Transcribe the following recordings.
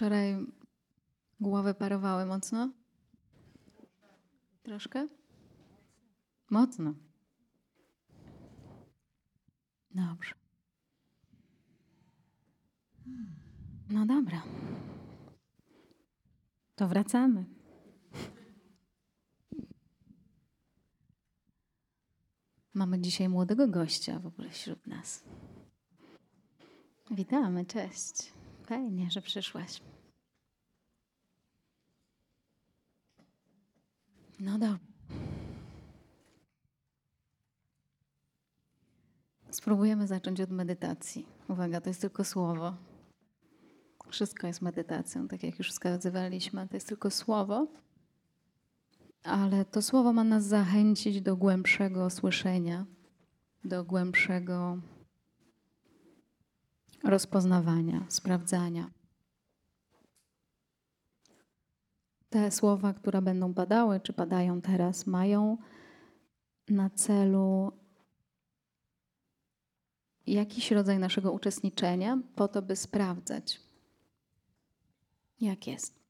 Wczoraj głowy parowały mocno? Troszkę? Mocno. Dobrze. No dobra. To wracamy. Mamy dzisiaj młodego gościa w ogóle wśród nas. Witamy, cześć. Fajnie, że przyszłaś. No dobra. Spróbujemy zacząć od medytacji. Uwaga, to jest tylko słowo. Wszystko jest medytacją, tak jak już wskazywaliśmy. To jest tylko słowo, ale to słowo ma nas zachęcić do głębszego słyszenia, do głębszego rozpoznawania, sprawdzania. Te słowa, które będą padały, czy padają teraz, mają na celu jakiś rodzaj naszego uczestniczenia, po to, by sprawdzać, jak jest.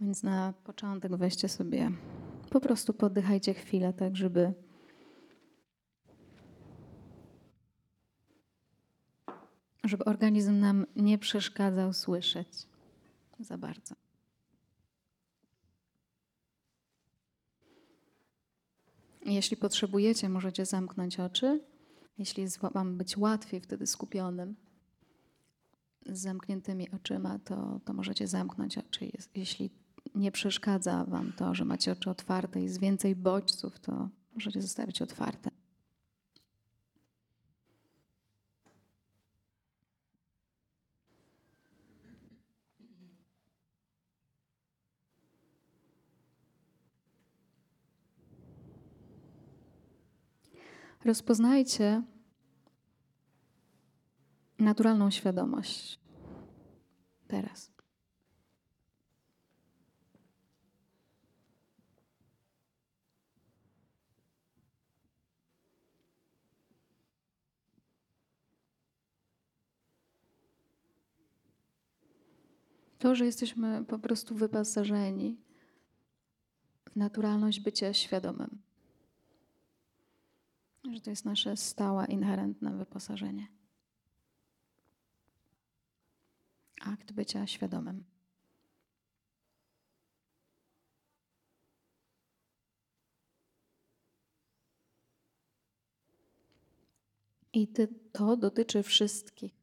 Więc na początek weźcie sobie, po prostu poddychajcie chwilę, tak żeby żeby organizm nam nie przeszkadzał słyszeć za bardzo. Jeśli potrzebujecie, możecie zamknąć oczy. Jeśli jest Wam być łatwiej wtedy skupionym, z zamkniętymi oczyma, to, to możecie zamknąć oczy. Jeśli nie przeszkadza Wam to, że macie oczy otwarte i jest więcej bodźców, to możecie zostawić otwarte. Rozpoznajcie naturalną świadomość teraz. To, że jesteśmy po prostu wyposażeni w naturalność bycia świadomym że to jest nasze stałe, inherentne wyposażenie. Akt bycia świadomym. I to dotyczy wszystkich.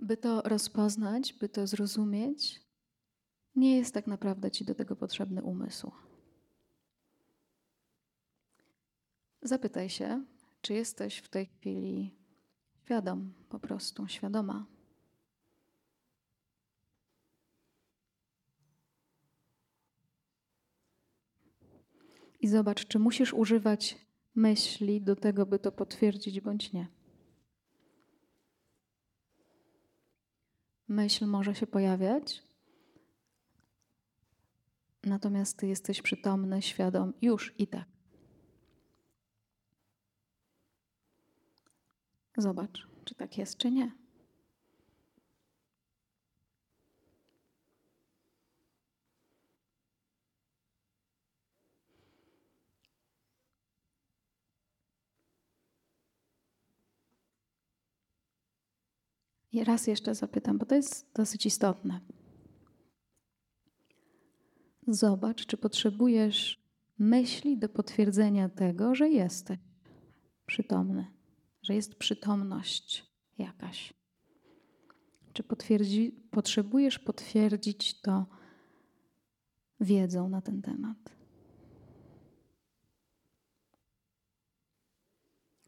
By to rozpoznać, by to zrozumieć, nie jest tak naprawdę ci do tego potrzebny umysł. Zapytaj się, czy jesteś w tej chwili świadom, po prostu świadoma. I zobacz, czy musisz używać myśli do tego, by to potwierdzić bądź nie. Myśl może się pojawiać, Natomiast Ty jesteś przytomny, świadom już i tak. Zobacz, czy tak jest, czy nie. Raz jeszcze zapytam, bo to jest dosyć istotne. Zobacz, czy potrzebujesz myśli do potwierdzenia tego, że jesteś przytomny, że jest przytomność jakaś. Czy potrzebujesz potwierdzić to wiedzą na ten temat?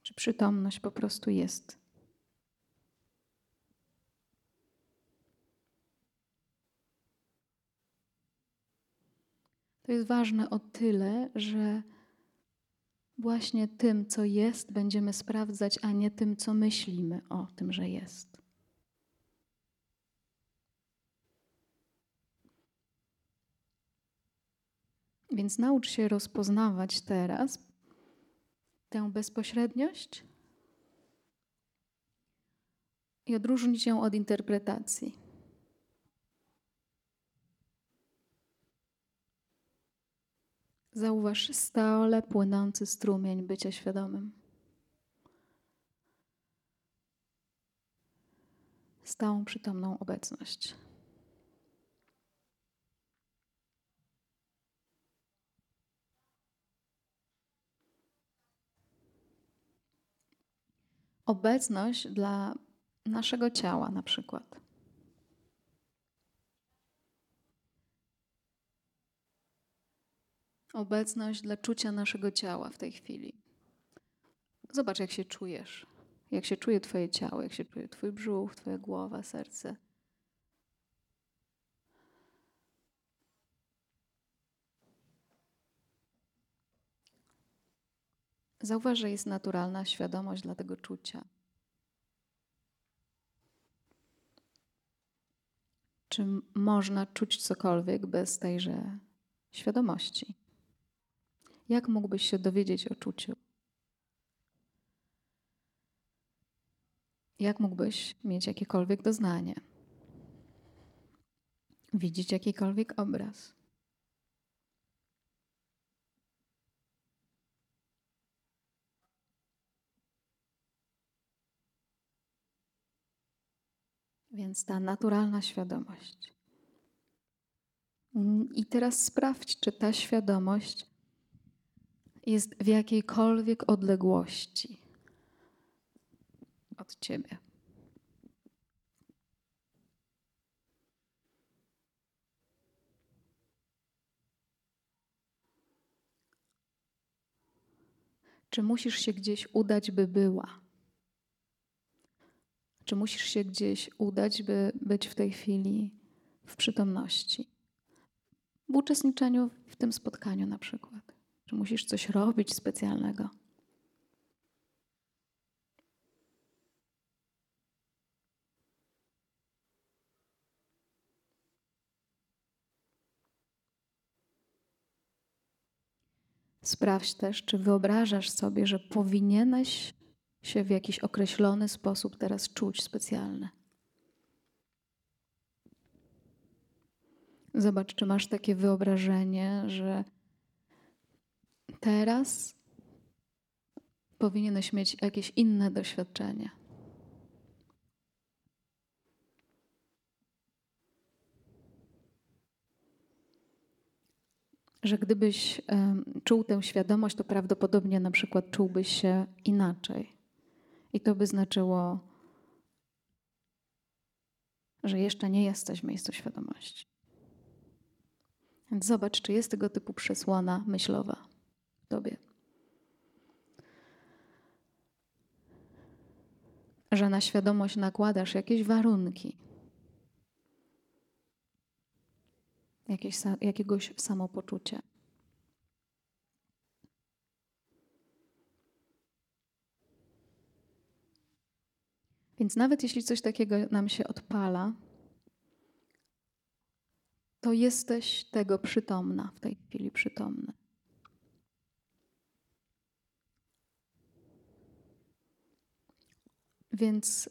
Czy przytomność po prostu jest To jest ważne o tyle, że właśnie tym, co jest, będziemy sprawdzać, a nie tym, co myślimy o tym, że jest. Więc naucz się rozpoznawać teraz tę bezpośredniość i odróżnić ją od interpretacji. Zauważ stale płynący strumień bycia świadomym. Stałą przytomną obecność. Obecność dla naszego ciała, na przykład. Obecność dla czucia naszego ciała w tej chwili. Zobacz, jak się czujesz. Jak się czuje Twoje ciało, jak się czuje Twój brzuch, Twoja głowa, serce. Zauważ, że jest naturalna świadomość dla tego czucia. Czy można czuć cokolwiek bez tejże świadomości? Jak mógłbyś się dowiedzieć o czuciu? Jak mógłbyś mieć jakiekolwiek doznanie? Widzieć jakikolwiek obraz? Więc ta naturalna świadomość. I teraz sprawdź, czy ta świadomość jest w jakiejkolwiek odległości od Ciebie. Czy musisz się gdzieś udać, by była? Czy musisz się gdzieś udać, by być w tej chwili w przytomności? W uczestniczeniu w tym spotkaniu na przykład. Czy musisz coś robić specjalnego? Sprawdź też, czy wyobrażasz sobie, że powinieneś się w jakiś określony sposób teraz czuć specjalny. Zobacz, czy masz takie wyobrażenie, że Teraz powinieneś mieć jakieś inne doświadczenie. Że gdybyś czuł tę świadomość, to prawdopodobnie na przykład czułbyś się inaczej. I to by znaczyło, że jeszcze nie jesteś w miejscu świadomości. Więc zobacz, czy jest tego typu przesłona myślowa. Tobie. Że na świadomość nakładasz jakieś warunki, jakieś, jakiegoś samopoczucia. Więc nawet jeśli coś takiego nam się odpala, to jesteś tego przytomna, w tej chwili przytomny. Więc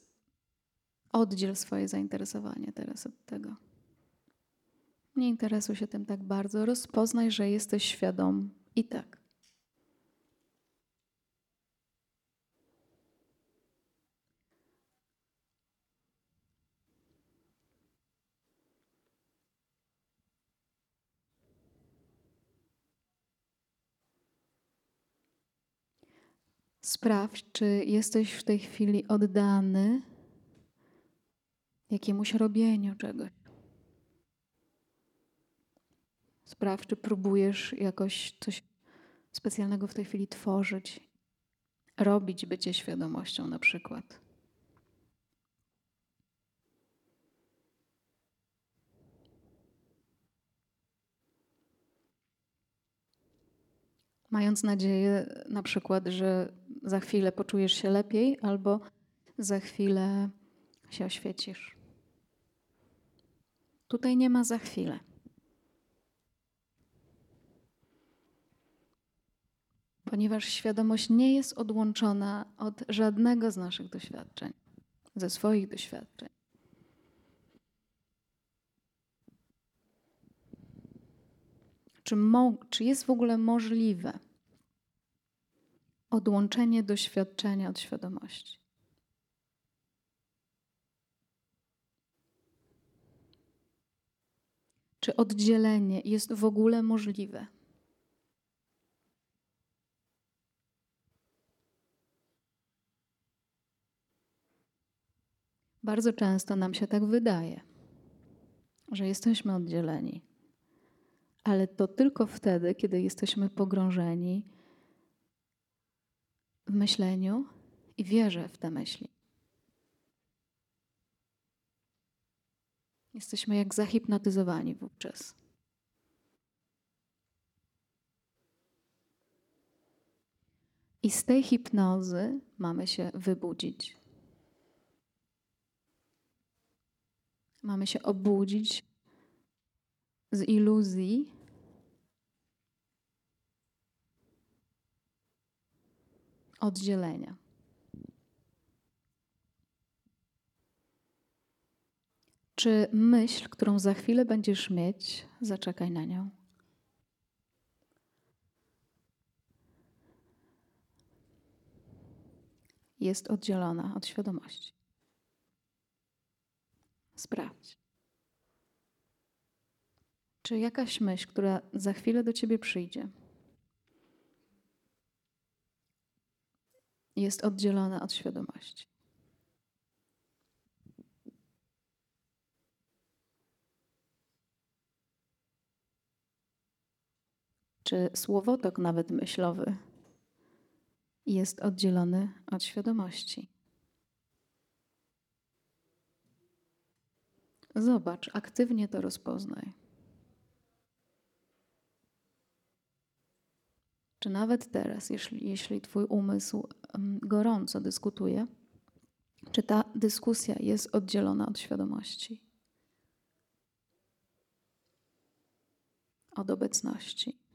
oddziel swoje zainteresowanie teraz od tego. Nie interesuj się tym tak bardzo. Rozpoznaj, że jesteś świadom i tak. Sprawdź, czy jesteś w tej chwili oddany jakiemuś robieniu czegoś. Sprawdź, czy próbujesz jakoś coś specjalnego w tej chwili tworzyć, robić bycie świadomością na przykład. Mając nadzieję na przykład, że za chwilę poczujesz się lepiej, albo za chwilę się oświecisz. Tutaj nie ma za chwilę. Ponieważ świadomość nie jest odłączona od żadnego z naszych doświadczeń, ze swoich doświadczeń. Czy, mo- czy jest w ogóle możliwe odłączenie doświadczenia od świadomości? Czy oddzielenie jest w ogóle możliwe? Bardzo często nam się tak wydaje, że jesteśmy oddzieleni, ale to tylko wtedy, kiedy jesteśmy pogrążeni w myśleniu i wierze w te myśli. Jesteśmy jak zahipnotyzowani wówczas. I z tej hipnozy mamy się wybudzić. Mamy się obudzić z iluzji oddzielenia. Czy myśl, którą za chwilę będziesz mieć, zaczekaj na nią. Jest oddzielona od świadomości. Sprawdź. Czy jakaś myśl, która za chwilę do ciebie przyjdzie, jest oddzielona od świadomości? Czy słowotok, nawet myślowy, jest oddzielony od świadomości? Zobacz, aktywnie to rozpoznaj. Czy nawet teraz, jeśli, jeśli Twój umysł gorąco dyskutuje, czy ta dyskusja jest oddzielona od świadomości, od obecności?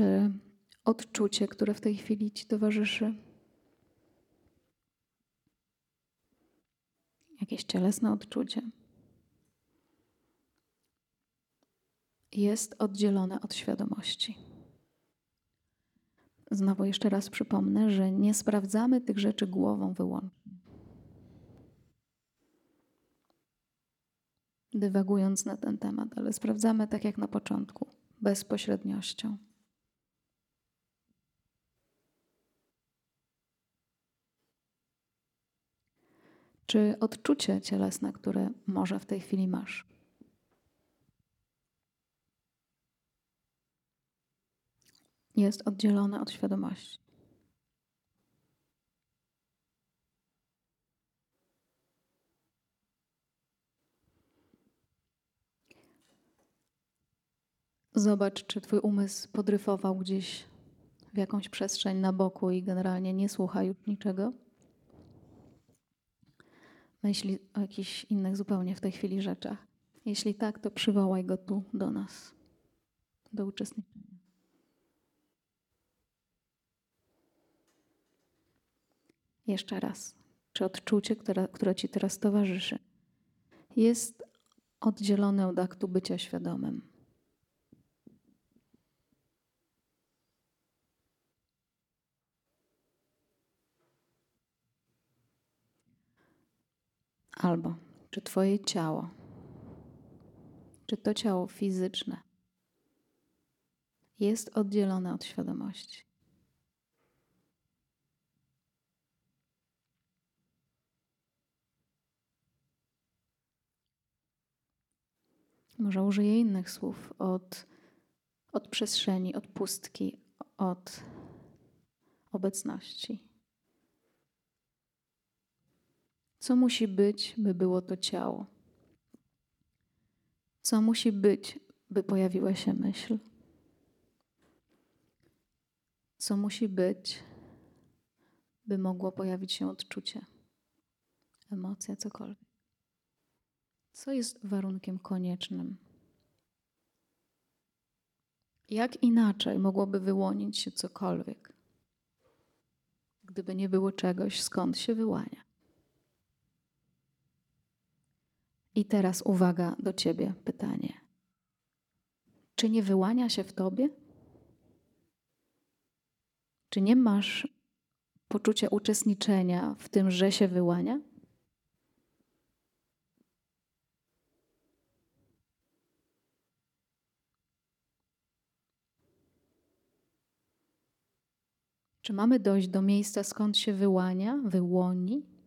Czy odczucie, które w tej chwili ci towarzyszy? Jakieś cielesne odczucie? Jest oddzielone od świadomości. Znowu jeszcze raz przypomnę, że nie sprawdzamy tych rzeczy głową wyłącznie. Dywagując na ten temat, ale sprawdzamy tak jak na początku, bezpośredniością. Czy odczucie cielesne, które może w tej chwili masz. Jest oddzielone od świadomości. Zobacz, czy Twój umysł podryfował gdzieś w jakąś przestrzeń na boku i generalnie nie słucha już niczego myśli o jakichś innych zupełnie w tej chwili rzeczach. Jeśli tak, to przywołaj go tu do nas, do uczestniczenia. Jeszcze raz. Czy odczucie, które, które ci teraz towarzyszy, jest oddzielone od aktu bycia świadomym? Albo czy Twoje ciało, czy to ciało fizyczne jest oddzielone od świadomości. Może użyję innych słów od, od przestrzeni, od pustki, od obecności. Co musi być, by było to ciało? Co musi być, by pojawiła się myśl? Co musi być, by mogło pojawić się odczucie, emocja, cokolwiek? Co jest warunkiem koniecznym? Jak inaczej mogłoby wyłonić się cokolwiek, gdyby nie było czegoś, skąd się wyłania? I teraz uwaga do ciebie, pytanie. Czy nie wyłania się w tobie? Czy nie masz poczucia uczestniczenia w tym, że się wyłania? Czy mamy dojść do miejsca, skąd się wyłania, wyłoni?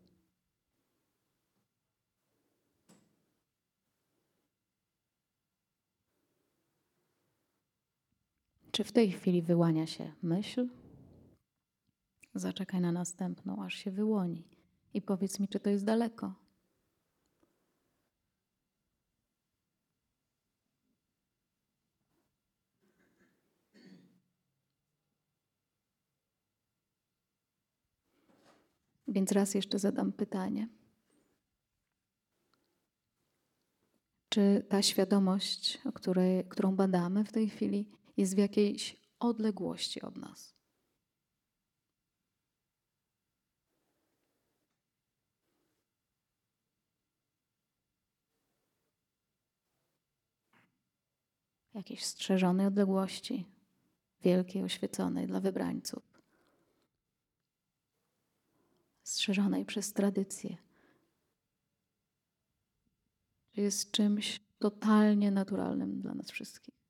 Czy w tej chwili wyłania się myśl? Zaczekaj na następną, aż się wyłoni. I powiedz mi, czy to jest daleko. Więc raz jeszcze zadam pytanie. Czy ta świadomość, której, którą badamy w tej chwili, jest w jakiejś odległości od nas? Jakiejś strzeżonej odległości, wielkiej, oświeconej dla wybrańców strzeżonej przez tradycję. Jest czymś totalnie naturalnym dla nas wszystkich.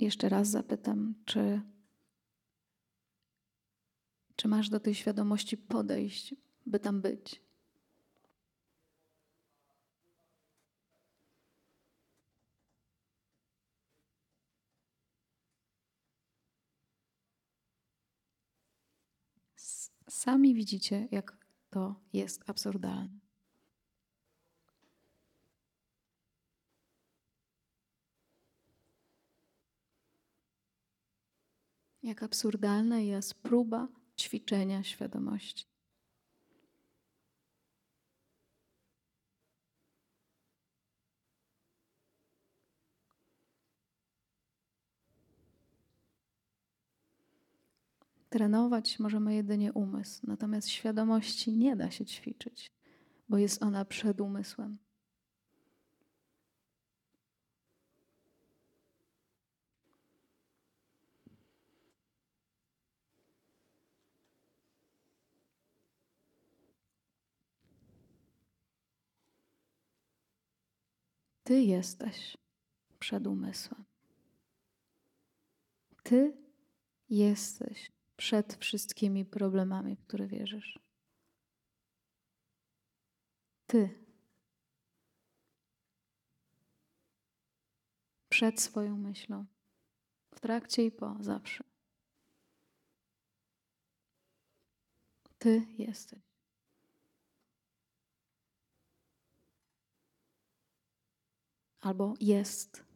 Jeszcze raz zapytam, czy, czy masz do tej świadomości podejść, by tam być? Sami widzicie, jak to jest absurdalne. Jak absurdalna jest próba ćwiczenia świadomości. Trenować możemy jedynie umysł, natomiast świadomości nie da się ćwiczyć, bo jest ona przed umysłem. Ty jesteś przed umysłem. Ty jesteś przed wszystkimi problemami, w które wierzysz. Ty. Przed swoją myślą. W trakcie i po, zawsze. Ty jesteś. Albo jest.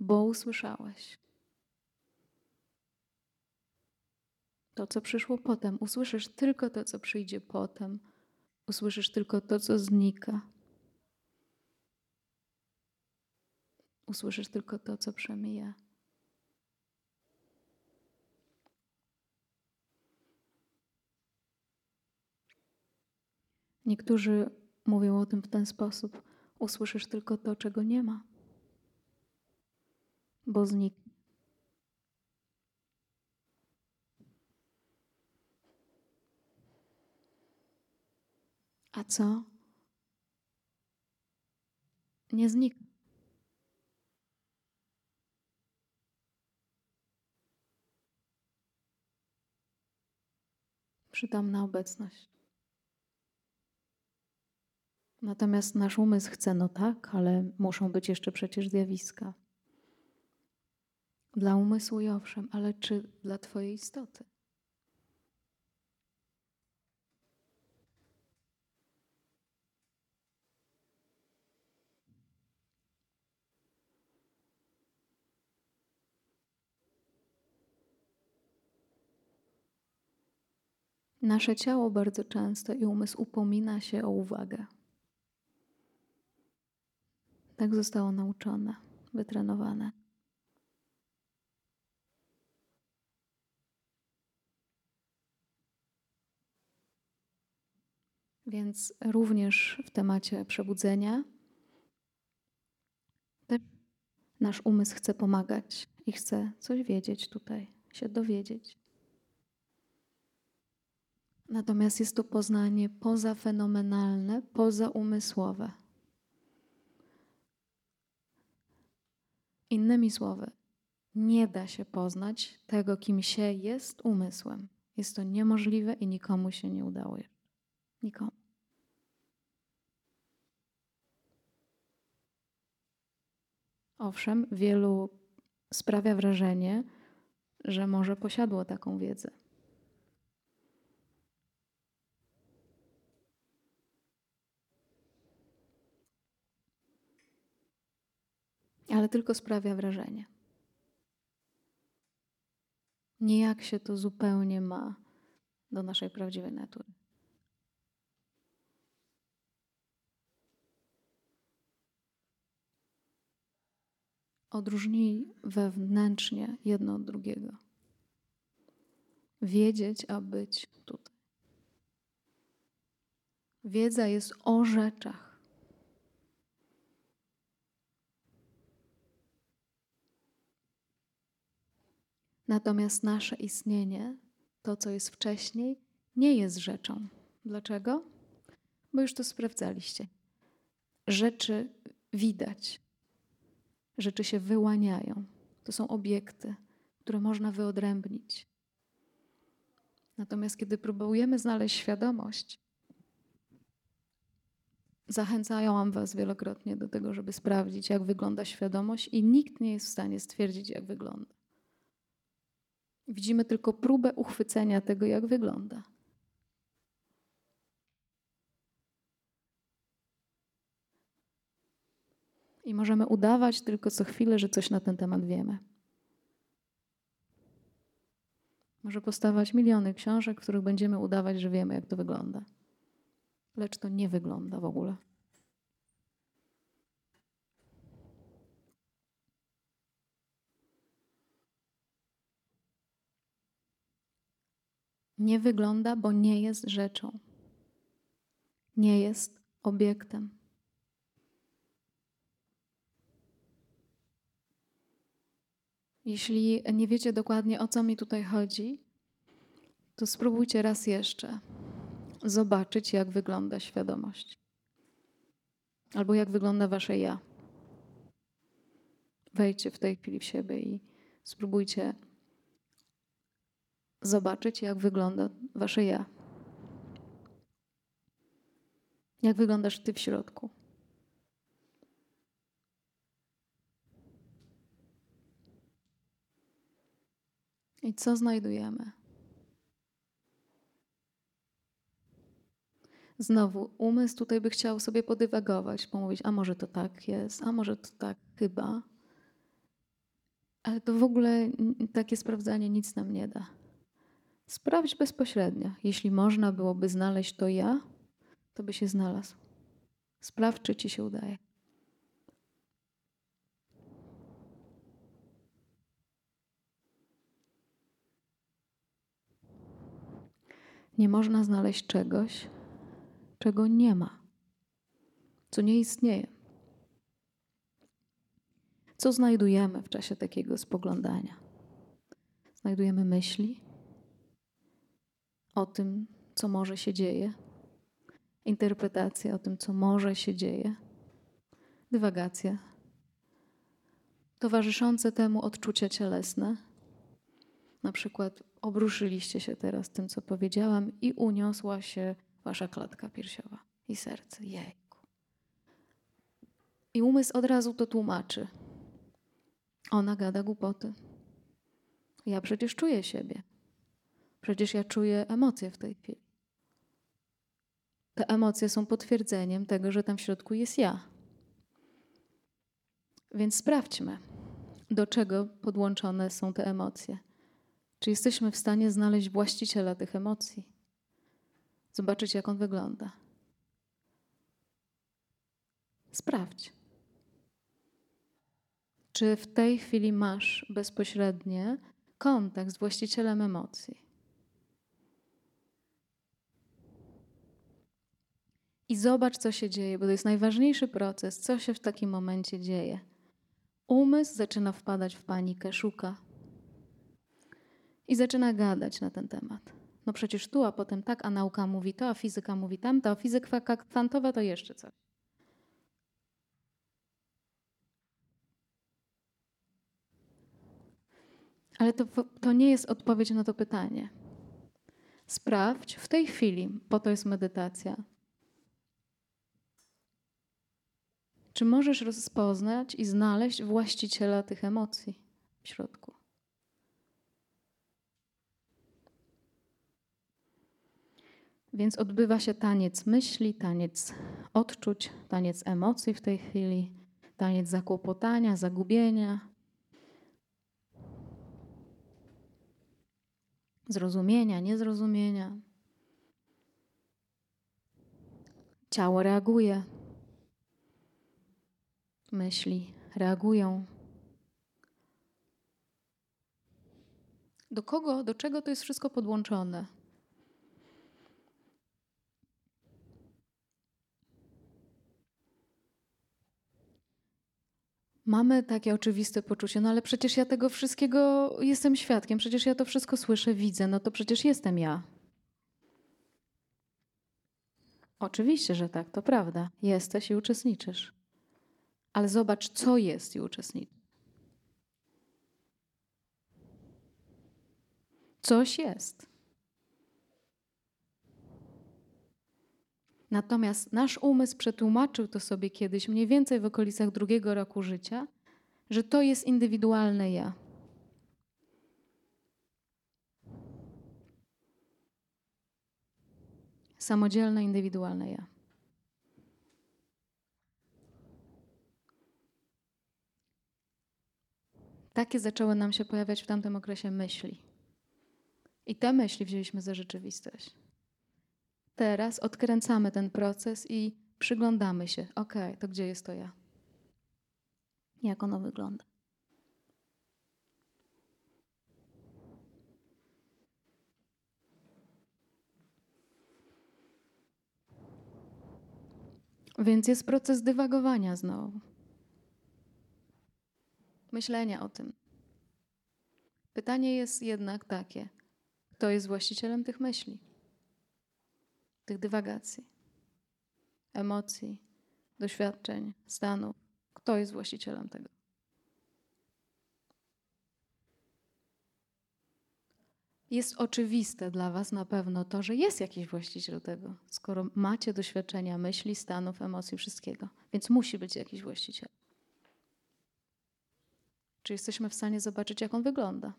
bo usłyszałeś. To, co przyszło potem, usłyszysz tylko to, co przyjdzie potem, usłyszysz tylko to, co znika. Usłyszysz tylko to, co przemija. Niektórzy mówią o tym w ten sposób: usłyszysz tylko to, czego nie ma bo zniknie. A co? Nie zniknie. Przytomna obecność. Natomiast nasz umysł chce, no tak, ale muszą być jeszcze przecież zjawiska. Dla umysłu i owszem, ale czy dla Twojej istoty? Nasze ciało bardzo często i umysł upomina się o uwagę. Tak zostało nauczone, wytrenowane. Więc również w temacie przebudzenia nasz umysł chce pomagać i chce coś wiedzieć tutaj, się dowiedzieć. Natomiast jest to poznanie pozafenomenalne, pozaumysłowe. Innymi słowy, nie da się poznać tego, kim się jest umysłem. Jest to niemożliwe i nikomu się nie udało. Nikomu. Owszem, wielu sprawia wrażenie, że może posiadło taką wiedzę. Ale tylko sprawia wrażenie. Nijak się to zupełnie ma do naszej prawdziwej natury. Odróżnij wewnętrznie jedno od drugiego. Wiedzieć, a być tutaj. Wiedza jest o rzeczach. Natomiast nasze istnienie, to co jest wcześniej, nie jest rzeczą. Dlaczego? Bo już to sprawdzaliście. Rzeczy widać, rzeczy się wyłaniają. To są obiekty, które można wyodrębnić. Natomiast kiedy próbujemy znaleźć świadomość, zachęcałam Was wielokrotnie do tego, żeby sprawdzić, jak wygląda świadomość, i nikt nie jest w stanie stwierdzić, jak wygląda. Widzimy tylko próbę uchwycenia tego, jak wygląda. I możemy udawać tylko co chwilę, że coś na ten temat wiemy. Może powstawać miliony książek, w których będziemy udawać, że wiemy, jak to wygląda. Lecz to nie wygląda w ogóle. Nie wygląda, bo nie jest rzeczą. Nie jest obiektem. Jeśli nie wiecie dokładnie o co mi tutaj chodzi, to spróbujcie raz jeszcze zobaczyć, jak wygląda świadomość. Albo jak wygląda wasze ja. Wejdźcie w tej chwili w siebie i spróbujcie zobaczyć, jak wygląda wasze ja. Jak wyglądasz ty w środku. I co znajdujemy? Znowu, umysł tutaj by chciał sobie podywagować, pomówić, a może to tak jest, a może to tak chyba. Ale to w ogóle takie sprawdzanie nic nam nie da. Sprawdź bezpośrednio. Jeśli można byłoby znaleźć to ja, to by się znalazł. Sprawdź, czy ci się udaje. Nie można znaleźć czegoś, czego nie ma, co nie istnieje. Co znajdujemy w czasie takiego spoglądania? Znajdujemy myśli, o tym, co może się dzieje, interpretacja o tym, co może się dzieje, dywagacja, towarzyszące temu odczucia cielesne. Na przykład obruszyliście się teraz tym, co powiedziałam, i uniosła się wasza klatka piersiowa i serce. Jejku. I umysł od razu to tłumaczy. Ona gada głupoty. Ja przecież czuję siebie. Przecież ja czuję emocje w tej chwili. Te emocje są potwierdzeniem tego, że tam w środku jest ja. Więc sprawdźmy, do czego podłączone są te emocje. Czy jesteśmy w stanie znaleźć właściciela tych emocji? Zobaczyć, jak on wygląda. Sprawdź. Czy w tej chwili masz bezpośrednie kontakt z właścicielem emocji? I zobacz, co się dzieje, bo to jest najważniejszy proces, co się w takim momencie dzieje. Umysł zaczyna wpadać w panikę, szuka i zaczyna gadać na ten temat. No przecież tu, a potem tak, a nauka mówi to, a fizyka mówi tamto, a fizyka kwantowa to jeszcze coś. Ale to, to nie jest odpowiedź na to pytanie. Sprawdź w tej chwili, po to jest medytacja. Czy możesz rozpoznać i znaleźć właściciela tych emocji w środku? Więc odbywa się taniec myśli, taniec odczuć, taniec emocji w tej chwili, taniec zakłopotania, zagubienia, zrozumienia, niezrozumienia. Ciało reaguje, myśli reagują. Do kogo, do czego to jest wszystko podłączone? Mamy takie oczywiste poczucie, no ale przecież ja tego wszystkiego jestem świadkiem, przecież ja to wszystko słyszę, widzę, no to przecież jestem ja. Oczywiście, że tak, to prawda. Jesteś i uczestniczysz. Ale zobacz, co jest i uczestniczy. Coś jest. Natomiast nasz umysł przetłumaczył to sobie kiedyś, mniej więcej w okolicach drugiego roku życia, że to jest indywidualne ja. Samodzielne, indywidualne ja. Takie zaczęły nam się pojawiać w tamtym okresie myśli. I te myśli wzięliśmy za rzeczywistość. Teraz odkręcamy ten proces i przyglądamy się. Ok, to gdzie jest to ja? Jak ono wygląda? Więc jest proces dywagowania znowu. Myślenia o tym. Pytanie jest jednak takie: kto jest właścicielem tych myśli? tych dywagacji, emocji, doświadczeń, stanów. Kto jest właścicielem tego? Jest oczywiste dla Was na pewno to, że jest jakiś właściciel tego, skoro macie doświadczenia myśli, stanów, emocji, wszystkiego. Więc musi być jakiś właściciel. Czy jesteśmy w stanie zobaczyć, jak on wygląda?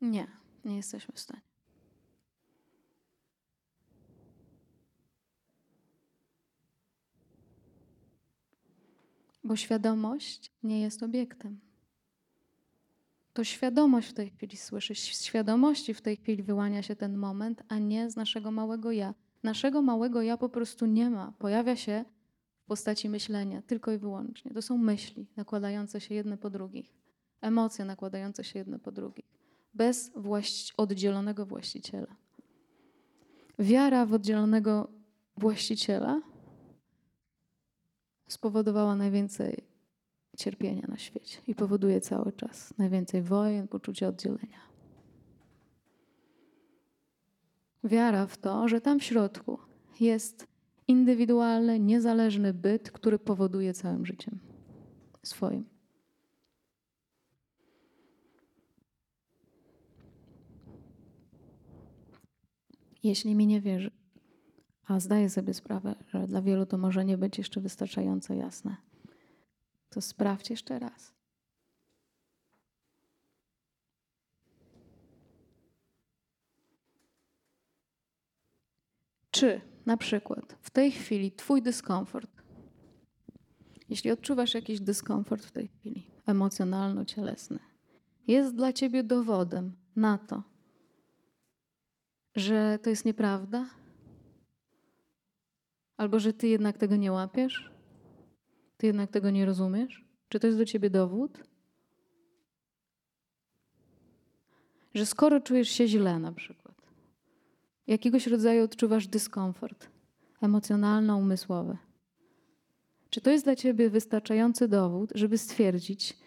Nie, nie jesteśmy w stanie. Bo świadomość nie jest obiektem. To świadomość w tej chwili słyszy, z świadomości w tej chwili wyłania się ten moment, a nie z naszego małego ja. Naszego małego ja po prostu nie ma. Pojawia się w postaci myślenia, tylko i wyłącznie. To są myśli nakładające się jedne po drugich, emocje nakładające się jedne po drugich bez właści oddzielonego właściciela. Wiara w oddzielonego właściciela spowodowała najwięcej cierpienia na świecie i powoduje cały czas najwięcej wojen, poczucia oddzielenia. Wiara w to, że tam w środku jest indywidualny, niezależny byt, który powoduje całym życiem swoim. Jeśli mi nie wierzy, a zdaję sobie sprawę, że dla wielu to może nie być jeszcze wystarczająco jasne, to sprawdź jeszcze raz. Czy na przykład w tej chwili Twój dyskomfort, jeśli odczuwasz jakiś dyskomfort w tej chwili, emocjonalno-cielesny, jest dla Ciebie dowodem na to, że to jest nieprawda? Albo że Ty jednak tego nie łapiesz? Ty jednak tego nie rozumiesz? Czy to jest do Ciebie dowód? Że skoro czujesz się źle na przykład, jakiegoś rodzaju odczuwasz dyskomfort emocjonalno-umysłowy. Czy to jest dla ciebie wystarczający dowód, żeby stwierdzić,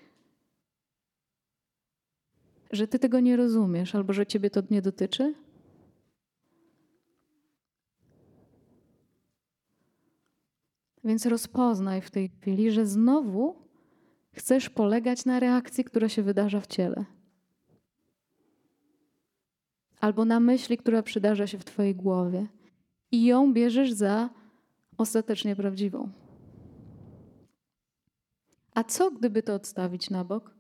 że ty tego nie rozumiesz albo że ciebie to nie dotyczy? Więc rozpoznaj w tej chwili, że znowu chcesz polegać na reakcji, która się wydarza w ciele albo na myśli, która przydarza się w Twojej głowie i ją bierzesz za ostatecznie prawdziwą. A co gdyby to odstawić na bok?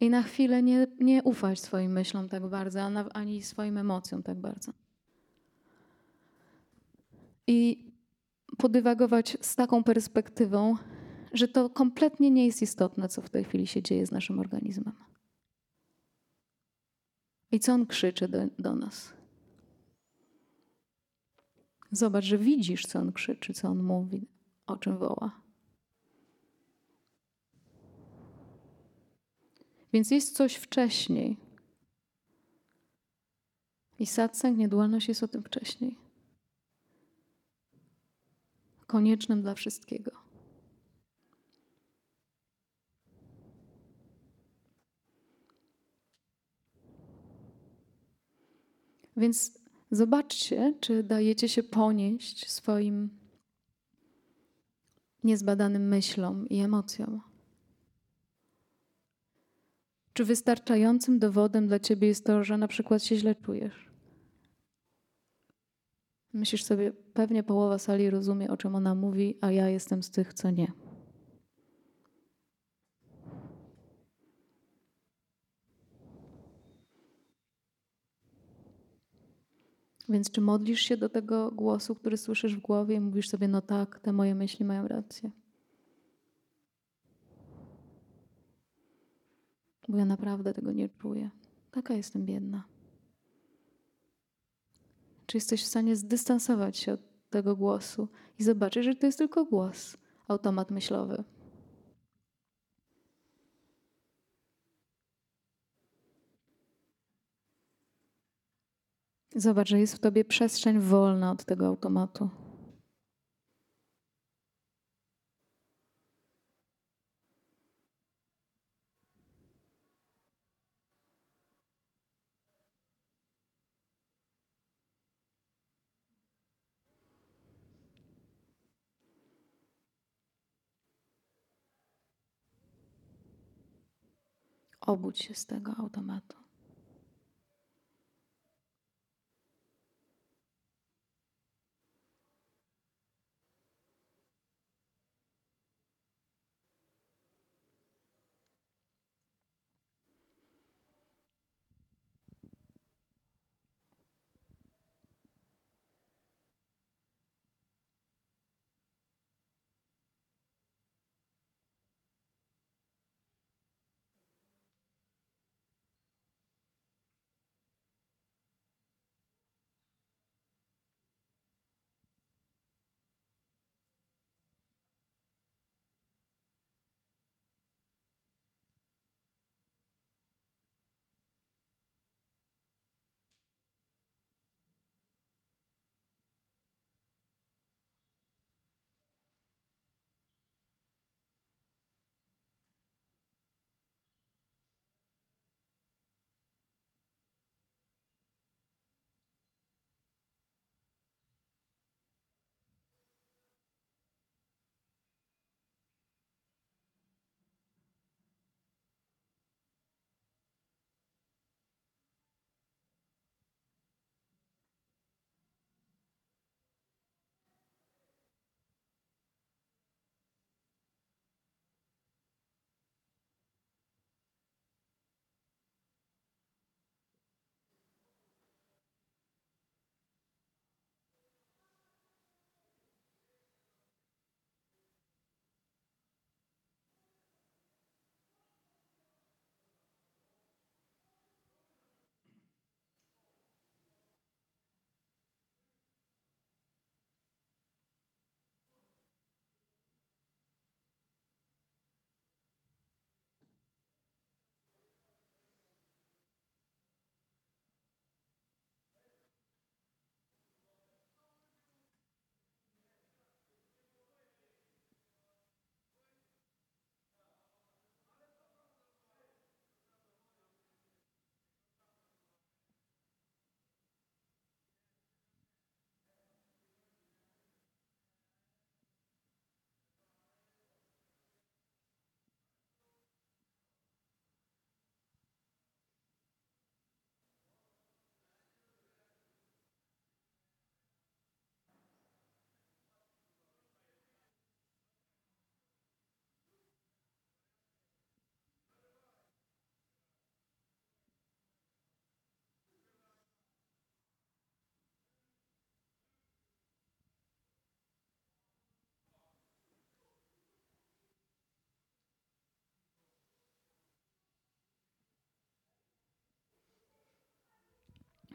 I na chwilę nie, nie ufać swoim myślom tak bardzo, ani swoim emocjom tak bardzo. I podywagować z taką perspektywą, że to kompletnie nie jest istotne, co w tej chwili się dzieje z naszym organizmem. I co on krzyczy do, do nas? Zobacz, że widzisz, co on krzyczy, co on mówi, o czym woła. Więc jest coś wcześniej. I satsang, niedualność jest o tym wcześniej. Koniecznym dla wszystkiego. Więc zobaczcie, czy dajecie się ponieść swoim niezbadanym myślom i emocjom. Czy wystarczającym dowodem dla ciebie jest to, że na przykład się źle czujesz? Myślisz sobie, pewnie połowa sali rozumie, o czym ona mówi, a ja jestem z tych, co nie. Więc czy modlisz się do tego głosu, który słyszysz w głowie i mówisz sobie, no tak, te moje myśli mają rację? Bo ja naprawdę tego nie czuję. Taka jestem biedna. Czy jesteś w stanie zdystansować się od tego głosu i zobaczyć, że to jest tylko głos, automat myślowy? Zobacz, że jest w tobie przestrzeń wolna od tego automatu. Obudź się z tego automatu.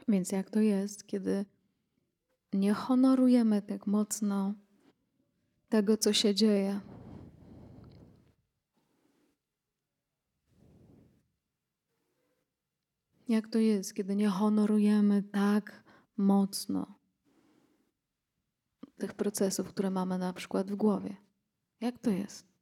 Więc jak to jest, kiedy nie honorujemy tak mocno tego, co się dzieje? Jak to jest, kiedy nie honorujemy tak mocno tych procesów, które mamy na przykład w głowie? Jak to jest?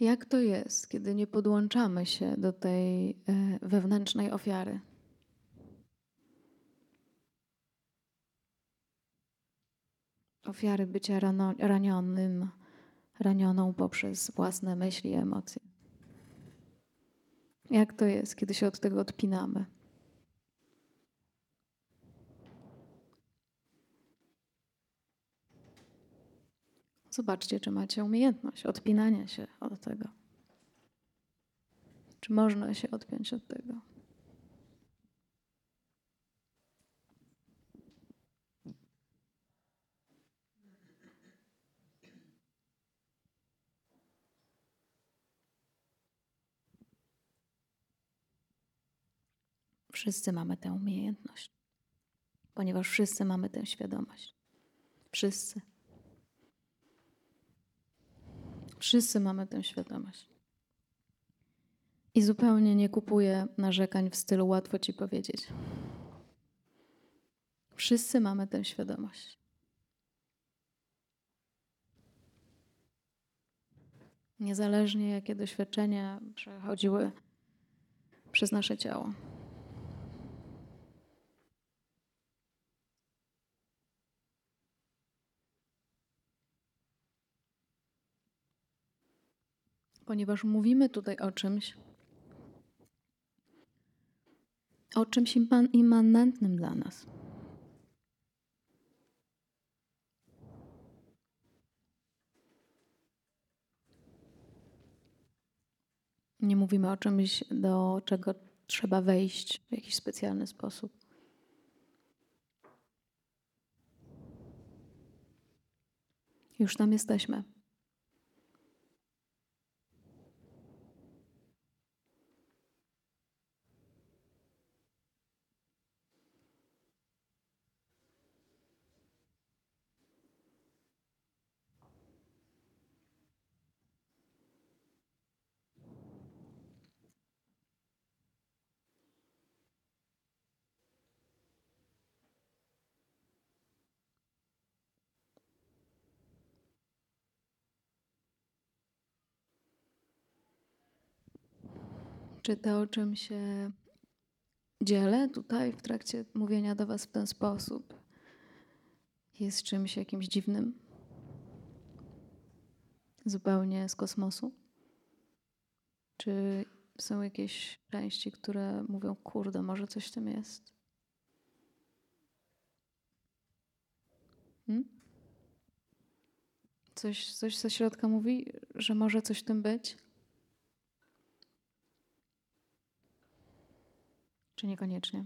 Jak to jest, kiedy nie podłączamy się do tej e, wewnętrznej ofiary? Ofiary bycia rano, ranionym, ranioną poprzez własne myśli i emocje. Jak to jest, kiedy się od tego odpinamy? Zobaczcie, czy macie umiejętność odpinania się od tego. Czy można się odpiąć od tego? Wszyscy mamy tę umiejętność, ponieważ wszyscy mamy tę świadomość. Wszyscy. Wszyscy mamy tę świadomość. I zupełnie nie kupuję narzekań w stylu łatwo ci powiedzieć. Wszyscy mamy tę świadomość. Niezależnie jakie doświadczenia przechodziły przez nasze ciało. Ponieważ mówimy tutaj o czymś, o czymś immanentnym dla nas. Nie mówimy o czymś, do czego trzeba wejść w jakiś specjalny sposób. Już tam jesteśmy. Czy to, o czym się dzielę tutaj w trakcie mówienia do Was w ten sposób, jest czymś jakimś dziwnym? Zupełnie z kosmosu? Czy są jakieś części, które mówią, kurde, może coś w tym jest? Hmm? Coś, coś ze środka mówi, że może coś w tym być? Czy niekoniecznie?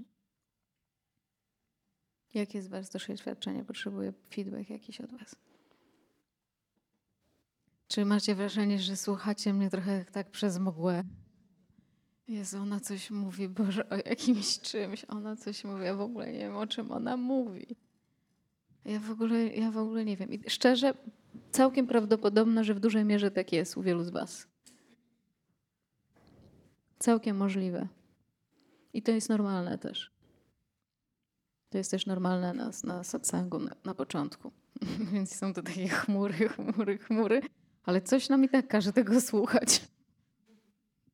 Jakie jest Was doświadczenie? Potrzebuję feedback jakiś od Was. Czy macie wrażenie, że słuchacie mnie trochę tak przez mgłę? Jezu, ona coś mówi, Boże, o jakimś czymś. Ona coś mówi, ja w ogóle nie wiem, o czym ona mówi. Ja w ogóle, ja w ogóle nie wiem. I szczerze, całkiem prawdopodobne, że w dużej mierze tak jest u wielu z Was. Całkiem możliwe. I to jest normalne też. To jest też normalne na, na satsangu na, na początku. Więc są to takie chmury, chmury, chmury. Ale coś nam i tak każe tego słuchać.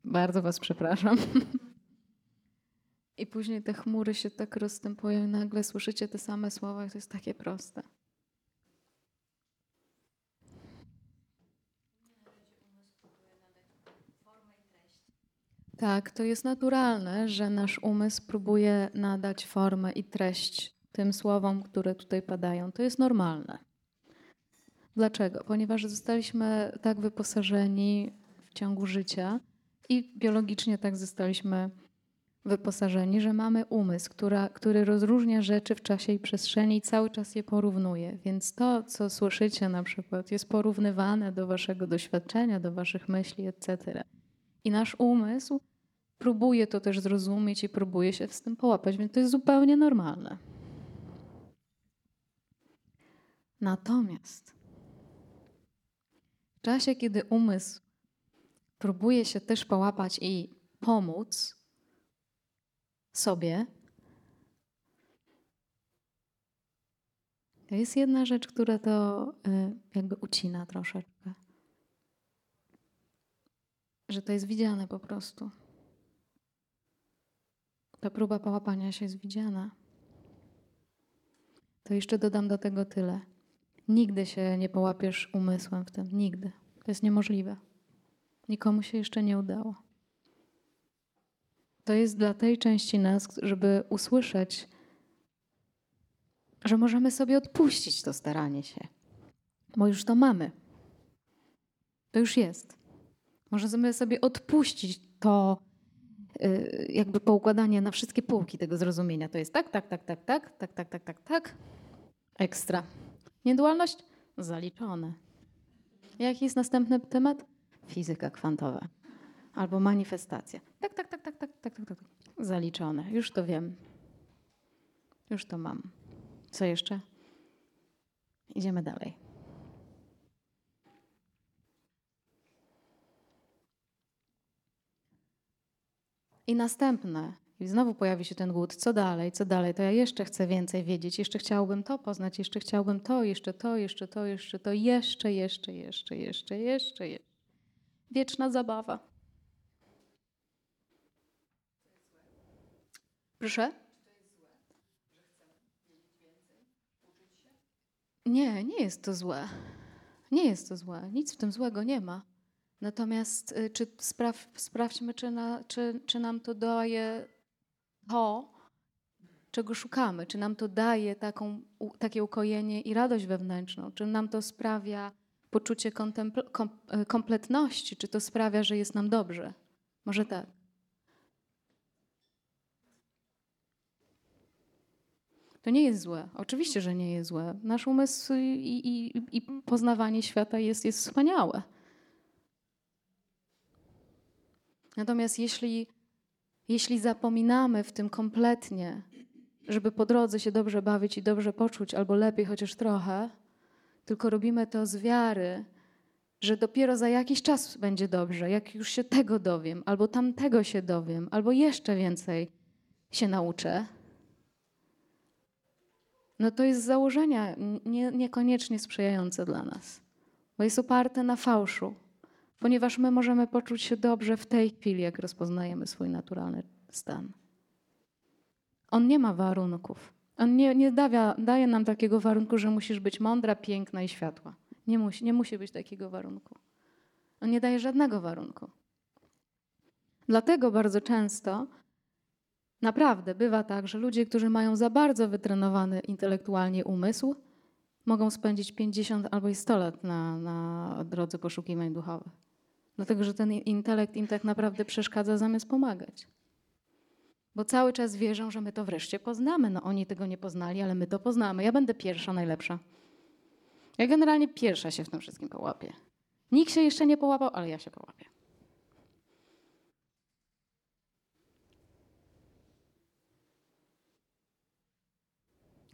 Bardzo was przepraszam. I później te chmury się tak rozstępują i nagle słyszycie te same słowa i to jest takie proste. Tak, to jest naturalne, że nasz umysł próbuje nadać formę i treść tym słowom, które tutaj padają. To jest normalne. Dlaczego? Ponieważ zostaliśmy tak wyposażeni w ciągu życia i biologicznie tak zostaliśmy wyposażeni, że mamy umysł, która, który rozróżnia rzeczy w czasie i przestrzeni i cały czas je porównuje. Więc to, co słyszycie na przykład, jest porównywane do waszego doświadczenia, do waszych myśli, etc. I nasz umysł próbuje to też zrozumieć i próbuje się z tym połapać, więc to jest zupełnie normalne. Natomiast w czasie, kiedy umysł próbuje się też połapać i pomóc sobie, to jest jedna rzecz, która to y, jakby ucina troszeczkę. Że to jest widziane po prostu. Ta próba połapania się jest widziana. To jeszcze dodam do tego tyle. Nigdy się nie połapiesz umysłem w tym. Nigdy. To jest niemożliwe. Nikomu się jeszcze nie udało. To jest dla tej części nas, żeby usłyszeć, że możemy sobie odpuścić to staranie się, bo już to mamy. To już jest. Możemy sobie odpuścić to y, jakby poukładanie na wszystkie półki tego zrozumienia. To jest tak, tak, tak, tak, tak, tak, tak, tak, tak, tak. Ekstra. Niedualność? Zaliczone. Jaki jest następny temat? Fizyka kwantowa. Albo manifestacja. Tak, tak, tak, tak, tak, tak, tak, tak. Zaliczone. Już to wiem. Już to mam. Co jeszcze? Idziemy dalej. I następne. I znowu pojawi się ten głód. Co dalej, co dalej? To ja jeszcze chcę więcej wiedzieć. Jeszcze chciałbym to poznać. Jeszcze chciałbym to, jeszcze to, jeszcze to, jeszcze to. Jeszcze, jeszcze, jeszcze, jeszcze, jeszcze, jeszcze. Wieczna zabawa. Proszę? Nie, nie jest to złe. Nie jest to złe. Nic w tym złego nie ma. Natomiast y, czy spraw, sprawdźmy, czy, na, czy, czy nam to daje to, czego szukamy, czy nam to daje taką, takie ukojenie i radość wewnętrzną, czy nam to sprawia poczucie kom, y, kompletności, czy to sprawia, że jest nam dobrze. Może tak. To nie jest złe. Oczywiście, że nie jest złe. Nasz umysł i, i, i poznawanie świata jest, jest wspaniałe. Natomiast jeśli, jeśli zapominamy w tym kompletnie, żeby po drodze się dobrze bawić i dobrze poczuć, albo lepiej chociaż trochę, tylko robimy to z wiary, że dopiero za jakiś czas będzie dobrze, jak już się tego dowiem, albo tamtego się dowiem, albo jeszcze więcej się nauczę, no to jest z założenia nie, niekoniecznie sprzyjające dla nas, bo jest oparte na fałszu, ponieważ my możemy poczuć się dobrze w tej chwili, jak rozpoznajemy swój naturalny stan. On nie ma warunków. On nie, nie dawia, daje nam takiego warunku, że musisz być mądra, piękna i światła. Nie musi, nie musi być takiego warunku. On nie daje żadnego warunku. Dlatego bardzo często Naprawdę bywa tak, że ludzie, którzy mają za bardzo wytrenowany intelektualnie umysł, mogą spędzić 50 albo i 100 lat na, na drodze poszukiwań duchowych. Dlatego, że ten intelekt im tak naprawdę przeszkadza zamiast pomagać. Bo cały czas wierzą, że my to wreszcie poznamy. No oni tego nie poznali, ale my to poznamy. Ja będę pierwsza, najlepsza. Ja generalnie pierwsza się w tym wszystkim połapię. Nikt się jeszcze nie połapał, ale ja się połapię.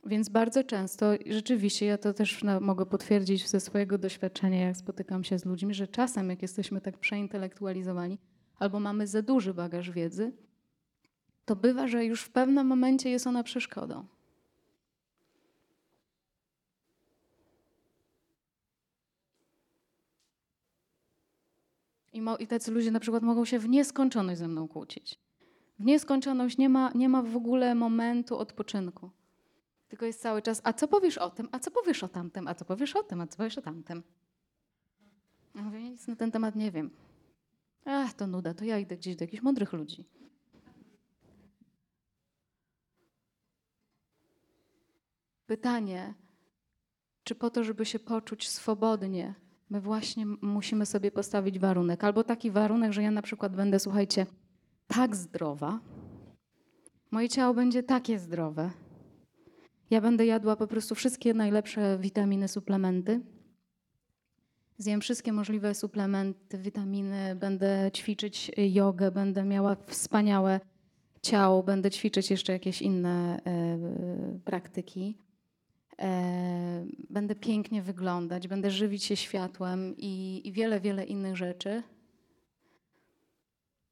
Więc bardzo często, rzeczywiście, ja to też mogę potwierdzić ze swojego doświadczenia, jak spotykam się z ludźmi, że czasem, jak jesteśmy tak przeintelektualizowani albo mamy za duży bagaż wiedzy, to bywa, że już w pewnym momencie jest ona przeszkodą. I, mo- I tacy ludzie na przykład mogą się w nieskończoność ze mną kłócić. W nieskończoność nie ma, nie ma w ogóle momentu odpoczynku. Tylko jest cały czas, a co powiesz o tym, a co powiesz o tamtym, a co powiesz o tym, a co powiesz o tamtym. Ja mówię, nic na ten temat nie wiem. Ach, to nuda, to ja idę gdzieś do jakichś mądrych ludzi. Pytanie, czy po to, żeby się poczuć swobodnie, my właśnie musimy sobie postawić warunek. Albo taki warunek, że ja na przykład będę, słuchajcie, tak zdrowa, moje ciało będzie takie zdrowe. Ja będę jadła po prostu wszystkie najlepsze witaminy, suplementy. Zjem wszystkie możliwe suplementy, witaminy, będę ćwiczyć jogę, będę miała wspaniałe ciało, będę ćwiczyć jeszcze jakieś inne y, praktyki. E, będę pięknie wyglądać, będę żywić się światłem i, i wiele, wiele innych rzeczy.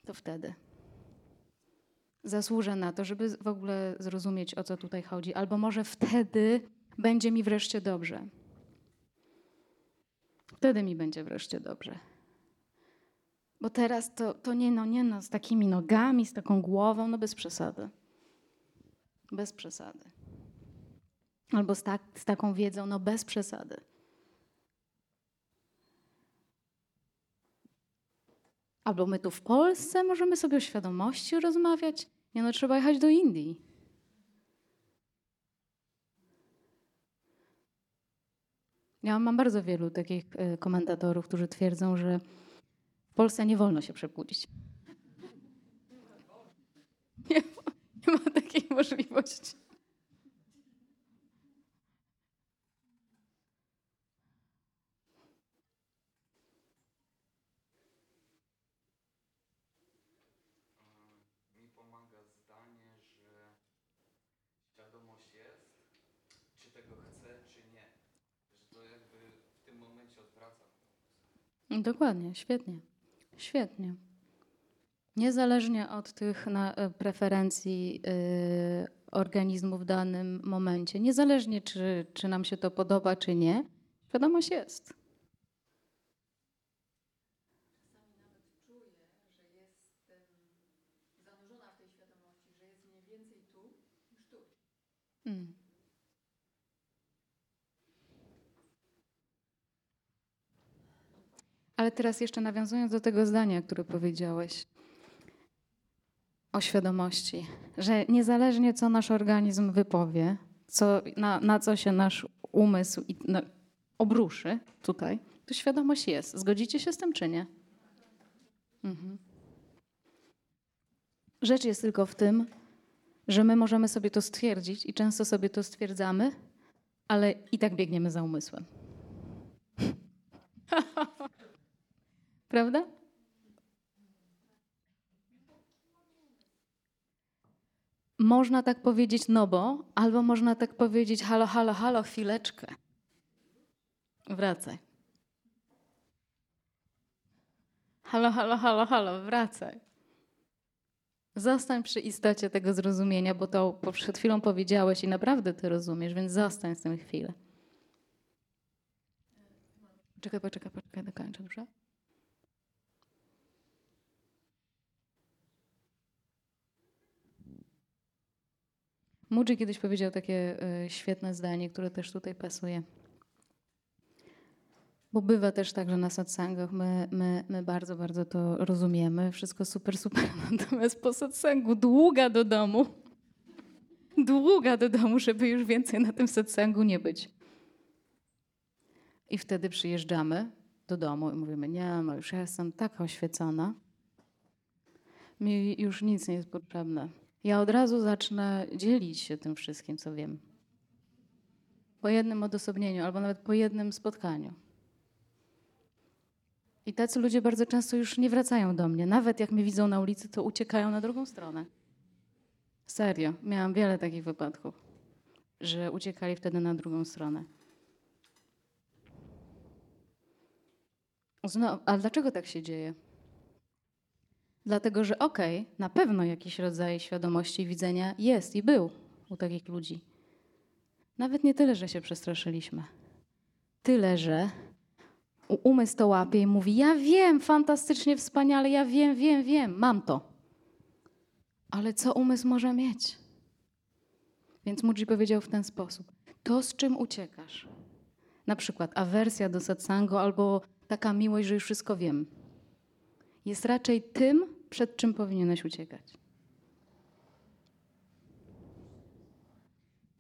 To wtedy zasłużę na to, żeby w ogóle zrozumieć, o co tutaj chodzi. Albo może wtedy będzie mi wreszcie dobrze. Wtedy mi będzie wreszcie dobrze. Bo teraz to, to nie, no, nie no, z takimi nogami, z taką głową, no bez przesady. Bez przesady. Albo z, tak, z taką wiedzą, no bez przesady. Albo my tu w Polsce możemy sobie o świadomości rozmawiać. Nie no, trzeba jechać do Indii. Ja mam bardzo wielu takich e, komentatorów, którzy twierdzą, że w Polsce nie wolno się przebudzić. Nie, nie ma takiej możliwości. mi pomaga zdanie, że świadomość jest, czy tego chcę, czy nie. Że to jakby w tym momencie odwraca. Dokładnie, świetnie. Świetnie. Niezależnie od tych na, e, preferencji y, organizmu w danym momencie, niezależnie czy, czy nam się to podoba, czy nie, świadomość jest. Ale teraz jeszcze nawiązując do tego zdania, które powiedziałeś o świadomości, że niezależnie co nasz organizm wypowie, co, na, na co się nasz umysł i, no, obruszy tutaj, to świadomość jest. Zgodzicie się z tym, czy nie? Mhm. Rzecz jest tylko w tym, że my możemy sobie to stwierdzić i często sobie to stwierdzamy, ale i tak biegniemy za umysłem. Prawda? Można tak powiedzieć, no bo, albo można tak powiedzieć, halo, halo, halo, chwileczkę. Wracaj. Halo, halo, halo, halo, wracaj. Zostań przy istocie tego zrozumienia, bo to przed chwilą powiedziałeś i naprawdę ty rozumiesz, więc zostań z tym chwilę. Czekaj, poczekaj, poczekaj, dokończę, dobrze? Muji kiedyś powiedział takie y, świetne zdanie, które też tutaj pasuje. Bo bywa też tak, że na satsangach my, my, my bardzo, bardzo to rozumiemy. Wszystko super, super. Natomiast po satsangu długa do domu. Długa do domu, żeby już więcej na tym satsangu nie być. I wtedy przyjeżdżamy do domu i mówimy, nie, no już ja jestem taka oświecona. Mi już nic nie jest potrzebne. Ja od razu zacznę dzielić się tym wszystkim, co wiem. Po jednym odosobnieniu albo nawet po jednym spotkaniu. I tacy ludzie bardzo często już nie wracają do mnie. Nawet jak mnie widzą na ulicy, to uciekają na drugą stronę. Serio, miałam wiele takich wypadków, że uciekali wtedy na drugą stronę. Znowu, ale dlaczego tak się dzieje? Dlatego, że okej, okay, na pewno jakiś rodzaj świadomości widzenia jest i był u takich ludzi. Nawet nie tyle, że się przestraszyliśmy. Tyle, że umysł to łapie i mówi: Ja wiem, fantastycznie, wspaniale, ja wiem, wiem, wiem, mam to. Ale co umysł może mieć? Więc Muji powiedział w ten sposób: To, z czym uciekasz, na przykład awersja do satsangu albo taka miłość, że już wszystko wiem. jest raczej tym, przed czym powinieneś uciekać.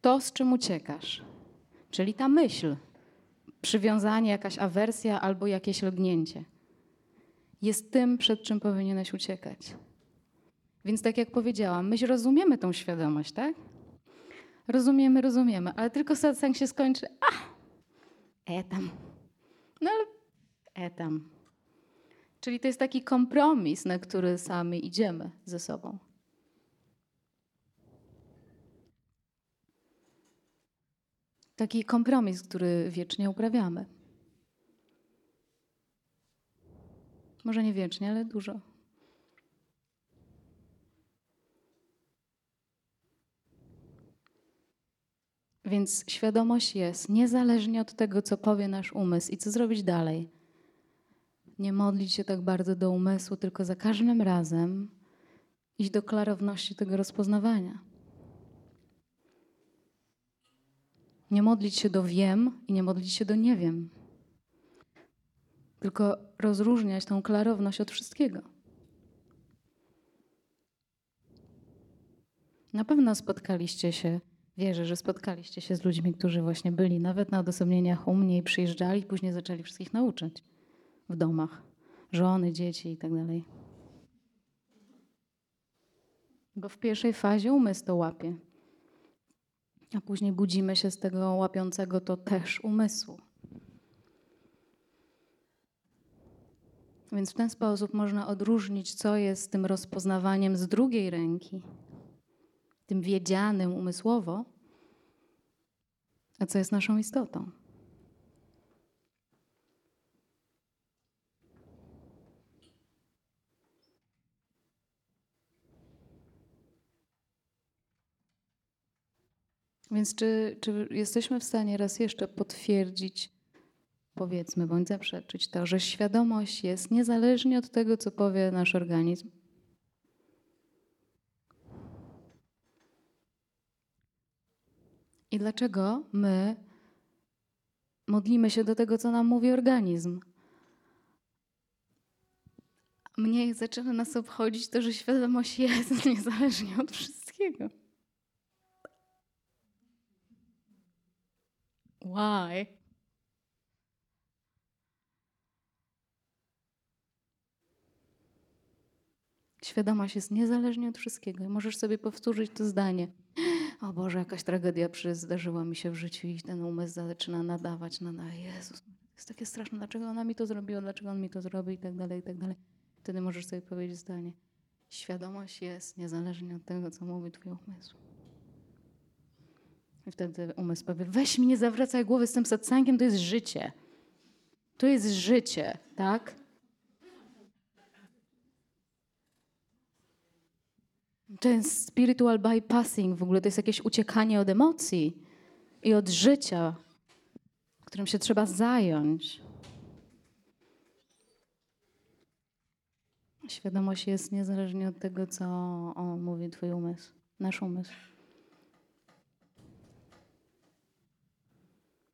To, z czym uciekasz, czyli ta myśl, przywiązanie, jakaś awersja albo jakieś lgnięcie, jest tym, przed czym powinieneś uciekać. Więc tak jak powiedziałam, my rozumiemy tą świadomość, tak? Rozumiemy, rozumiemy, ale tylko satsang się skończy, a, e tam. No ale e tam. Czyli to jest taki kompromis, na który sami idziemy ze sobą. Taki kompromis, który wiecznie uprawiamy. Może nie wiecznie, ale dużo. Więc świadomość jest, niezależnie od tego, co powie nasz umysł i co zrobić dalej. Nie modlić się tak bardzo do umysłu, tylko za każdym razem iść do klarowności tego rozpoznawania. Nie modlić się do wiem i nie modlić się do nie wiem. Tylko rozróżniać tą klarowność od wszystkiego. Na pewno spotkaliście się, wierzę, że spotkaliście się z ludźmi, którzy właśnie byli nawet na odosobnieniach u mnie i przyjeżdżali, później zaczęli wszystkich nauczać w domach. Żony, dzieci i tak. Bo w pierwszej fazie umysł to łapie. A później budzimy się z tego łapiącego to też umysłu. Więc w ten sposób można odróżnić, co jest tym rozpoznawaniem z drugiej ręki, tym wiedzianym umysłowo, a co jest naszą istotą. Więc czy, czy jesteśmy w stanie raz jeszcze potwierdzić, powiedzmy, bądź zaprzeczyć to, że świadomość jest niezależnie od tego, co powie nasz organizm? I dlaczego my modlimy się do tego, co nam mówi organizm? Mnie zaczyna nas obchodzić to, że świadomość jest niezależnie od wszystkiego. Why? Świadomość jest niezależnie od wszystkiego. I możesz sobie powtórzyć to zdanie. O Boże, jakaś tragedia przy- zdarzyła mi się w życiu i ten umysł zaczyna nadawać, nadaje. Jezus, jest takie straszne. Dlaczego ona mi to zrobiła? Dlaczego on mi to zrobi? I tak dalej, i tak dalej. Wtedy możesz sobie powiedzieć zdanie. Świadomość jest niezależnie od tego, co mówi twój umysł. I wtedy umysł powie, weź mi nie zawracaj głowy z tym satsangiem, to jest życie. To jest życie, tak? To jest spiritual bypassing, w ogóle to jest jakieś uciekanie od emocji i od życia, którym się trzeba zająć. Świadomość jest niezależnie od tego, co mówi Twój umysł, nasz umysł.